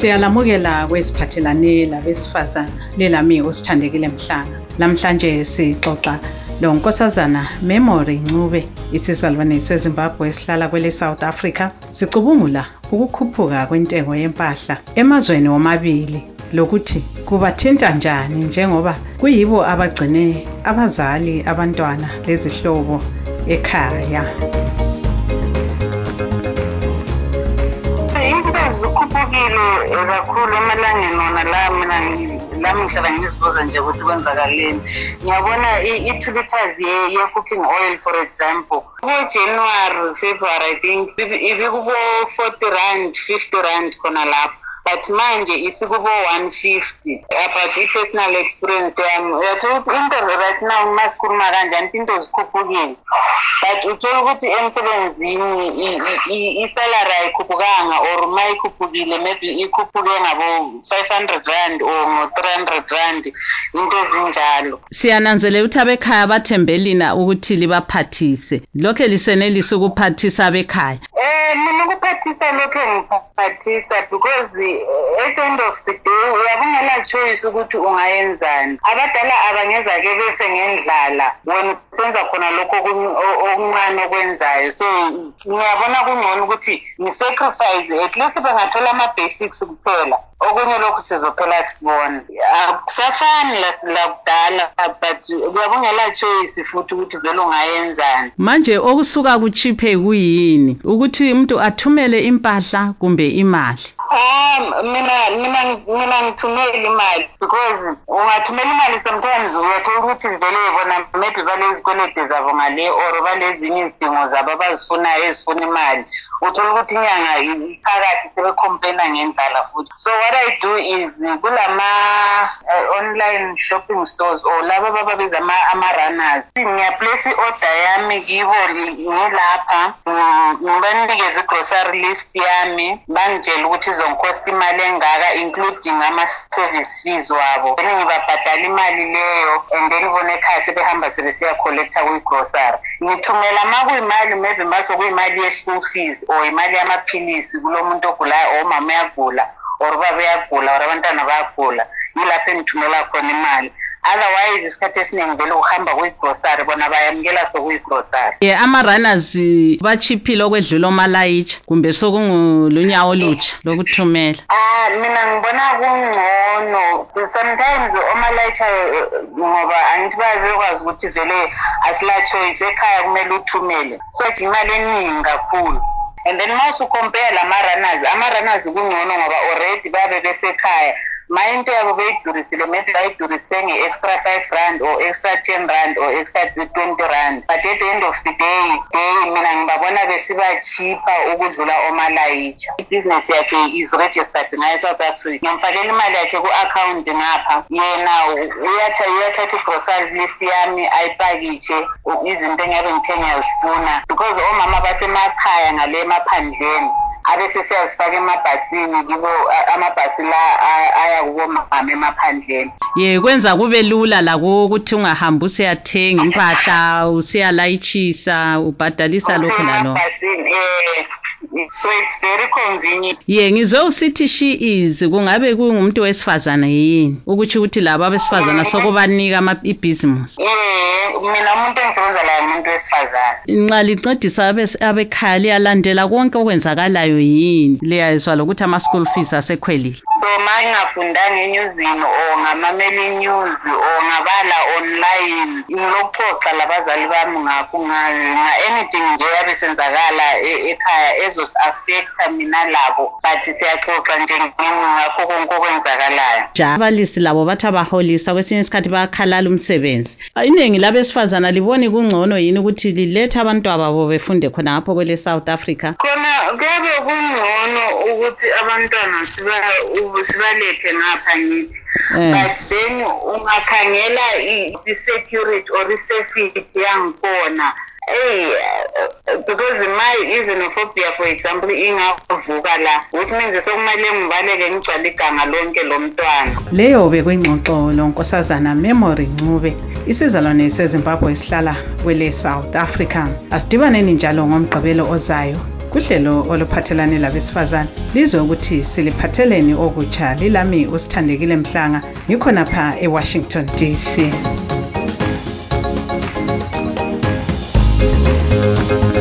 Siyalamukela kwesiphathelane labesifazana lelami usithandekile mhlanga. Namhlanje sixoxa lo nkosazana Memory Ncube isizalwane seZimbabwe esihlala kwele South Africa sicubungula ukukhuphuka kwentengo yempahla emazweni womabili lokuthi kubathinta njani njengoba kuyibo abagcine abazali abantwana lezihlobo ekhaya. Zikhuphukile kakhulu emalangeni wona la mina lami ngihlala ngizibuza nje ukuthi kwenzakaleni. Ngiyabona i-two litres ye-cooking oil for example. Ku-january february i think ibikubo-forty rand fifty rand khona lapho. But manje isikubo-150 about i-personal experience yami uyathola ukuthi into right now ma sikhuluma kanjani into zikhuphukile but uthola ukuthi emsebenzini isalary ayikhuphukanga or ma ikhuphukile maybe ikhuphuke ngabo-five hundred rand or ngo-three hundred rand into ezinjalo Siyananzelela ukuthi abekhaya bathembelina ukuthi libaphathise. Lokho lisenelisa ukuphathisa abekhaya. Eh mina ukuphathisa lokho ngiphathisa because eh, at the end of the day uyabungela choice ukuthi ungayenzani. Abadala abangeza ke befe ngendlala wena senza khona lokho okun- o- okuncane okwenzayo. So ngiyabona kungcono ukuthi ngisacrifice at least bangathola ama-basics kuphela. Okunye lokhu sizophela sibona akusafani las- lakudala but kuyabungela choice futhi ukuthi vele ungayenzani. Manje okusuka kuchiphe kuyini? Ukuthi umuntu athumele impahla kumbe imali. Ah, mina mina mina ngithumela imali because ungathumela imali sometimes uyathola ukuthi vele bona maybe balezikwelede zabo ngale or balezinye izidingo zabo abazifunayo ezifuna imali. Uthola ukuthi inyanga iphakathi sebecomplaina ngendlala futhi. So what i do is kulama uh, online shopping stores or laba abababiza ama- ama-runners. Ngiyaplace i-order yami kibo li- ngilapha mm, ngibanikeze i-grocery list yami bangitshela ukuthi izongikhosta imali engaka including ama-service fees wabo. Then ngibabhadala imali leyo and then bona ekhaya sebehamba sebesiya collecta kwi-grocery. Ngithumela ma kuyimali maybe mase kuyimali ye-school fees or imali yamaphilisi kulo muntu ogulayo or umama uyagula or ubaba uyagula or abantwana bayagula yilapho engithumela khona imali. Otherwise isikhathi esiningi vele ukuhamba kuyi-grocery bona bayamukela sokuyi-grocery Ye ama-runners bachiphile okwedlula omalayitsha kumbe sokungulunyawo olutsha lokuthumela. Ah mina ngibona kungcono. Sometimes omalayitsha eh, ngoba angithi bayabekwazi ukuthi vele asila choice ekhaya kumele uthumele. So it's imali eningi kakhulu. And then ma usucompare lama-runners ama-runners kungcono ngoba already babe besekhaya. Ma into yabo beyidurisile maybe bayidurise nge-extra five rand or extra ten rand or extra twenty rand. But at the end of the day day mina ngibabona besiba cheaper ukudlula omalayitsha ibhizinesi yakhe is registered ngaye south africa. Ngiyamfakela imali yakhe ku-akhawunti ngapha. Yena uyatha uyathatha i-grocery list yami ayipakitshe u- izinto engiyabe ngithe ngiyazifuna. Because omama basemakhaya ngale emaphandleni abese siyazifaka emabhasini kibo a- amabhasi la a- aya kubomama emaphandleni Ye kwenza kube lula la ukuthi ungahambi usiyathenga impahla usiyalayitshisa ubhadalisa lokho nalokho. Usemabhasini, eh, so it's very convenient Ye ngizwe usithi she is kungabe kungumuntu wesifazana yini ukuthi ukuthi labo abesifazana sokubanika ama ibhizimusi. eh mina umuntu engisebenza layo umuntu wesifazane Nxa lincedisa abes- abekhaya liyalandela konke okwenzakalayo yini liyazwa lokuthi ama school fees asekhwelile. So ma ngingafundanga enyuzini or ngamamela inews or ngabala online ngilokuxoxa labazali bami ngakho nga- nga-anything nje yabe senzakala ekhaya ekhaya ezos-affecta mina labo but siyaxoxa nje ngakho konke okwenzakalayo Ja abalisi labo bathi abaholisa kwesinye isikhathi bayakhalala umsebenzi. Iningi labesifazana liboni kungcono yini ukuthi lilethe abantwababo befunde khona ngapho kwele South Africa. khona kuyabe kungcono ukuthi abantwana siba- sibalethe ngapha ngithi Eh. but then ungakhangela i-security or i-safety yangikhona Hey, uh, because my xenophobia for example ingavuka la which means sokumele ngibaleke ngigcwale iganga lonke lomntwana Leyo bekuyingxoxo lonkosazana Memory Ncube isizalwane seZimbabwe esihlala kwele South Africa. Asidibaneni njalo ngomgqibelo ozayo kuhlelo oluphathelane labesifazane. Lizwe ukuthi siliphatheleni okutsha. Lilami usithandekile mhlanga. Ngikhonapha ewashington dc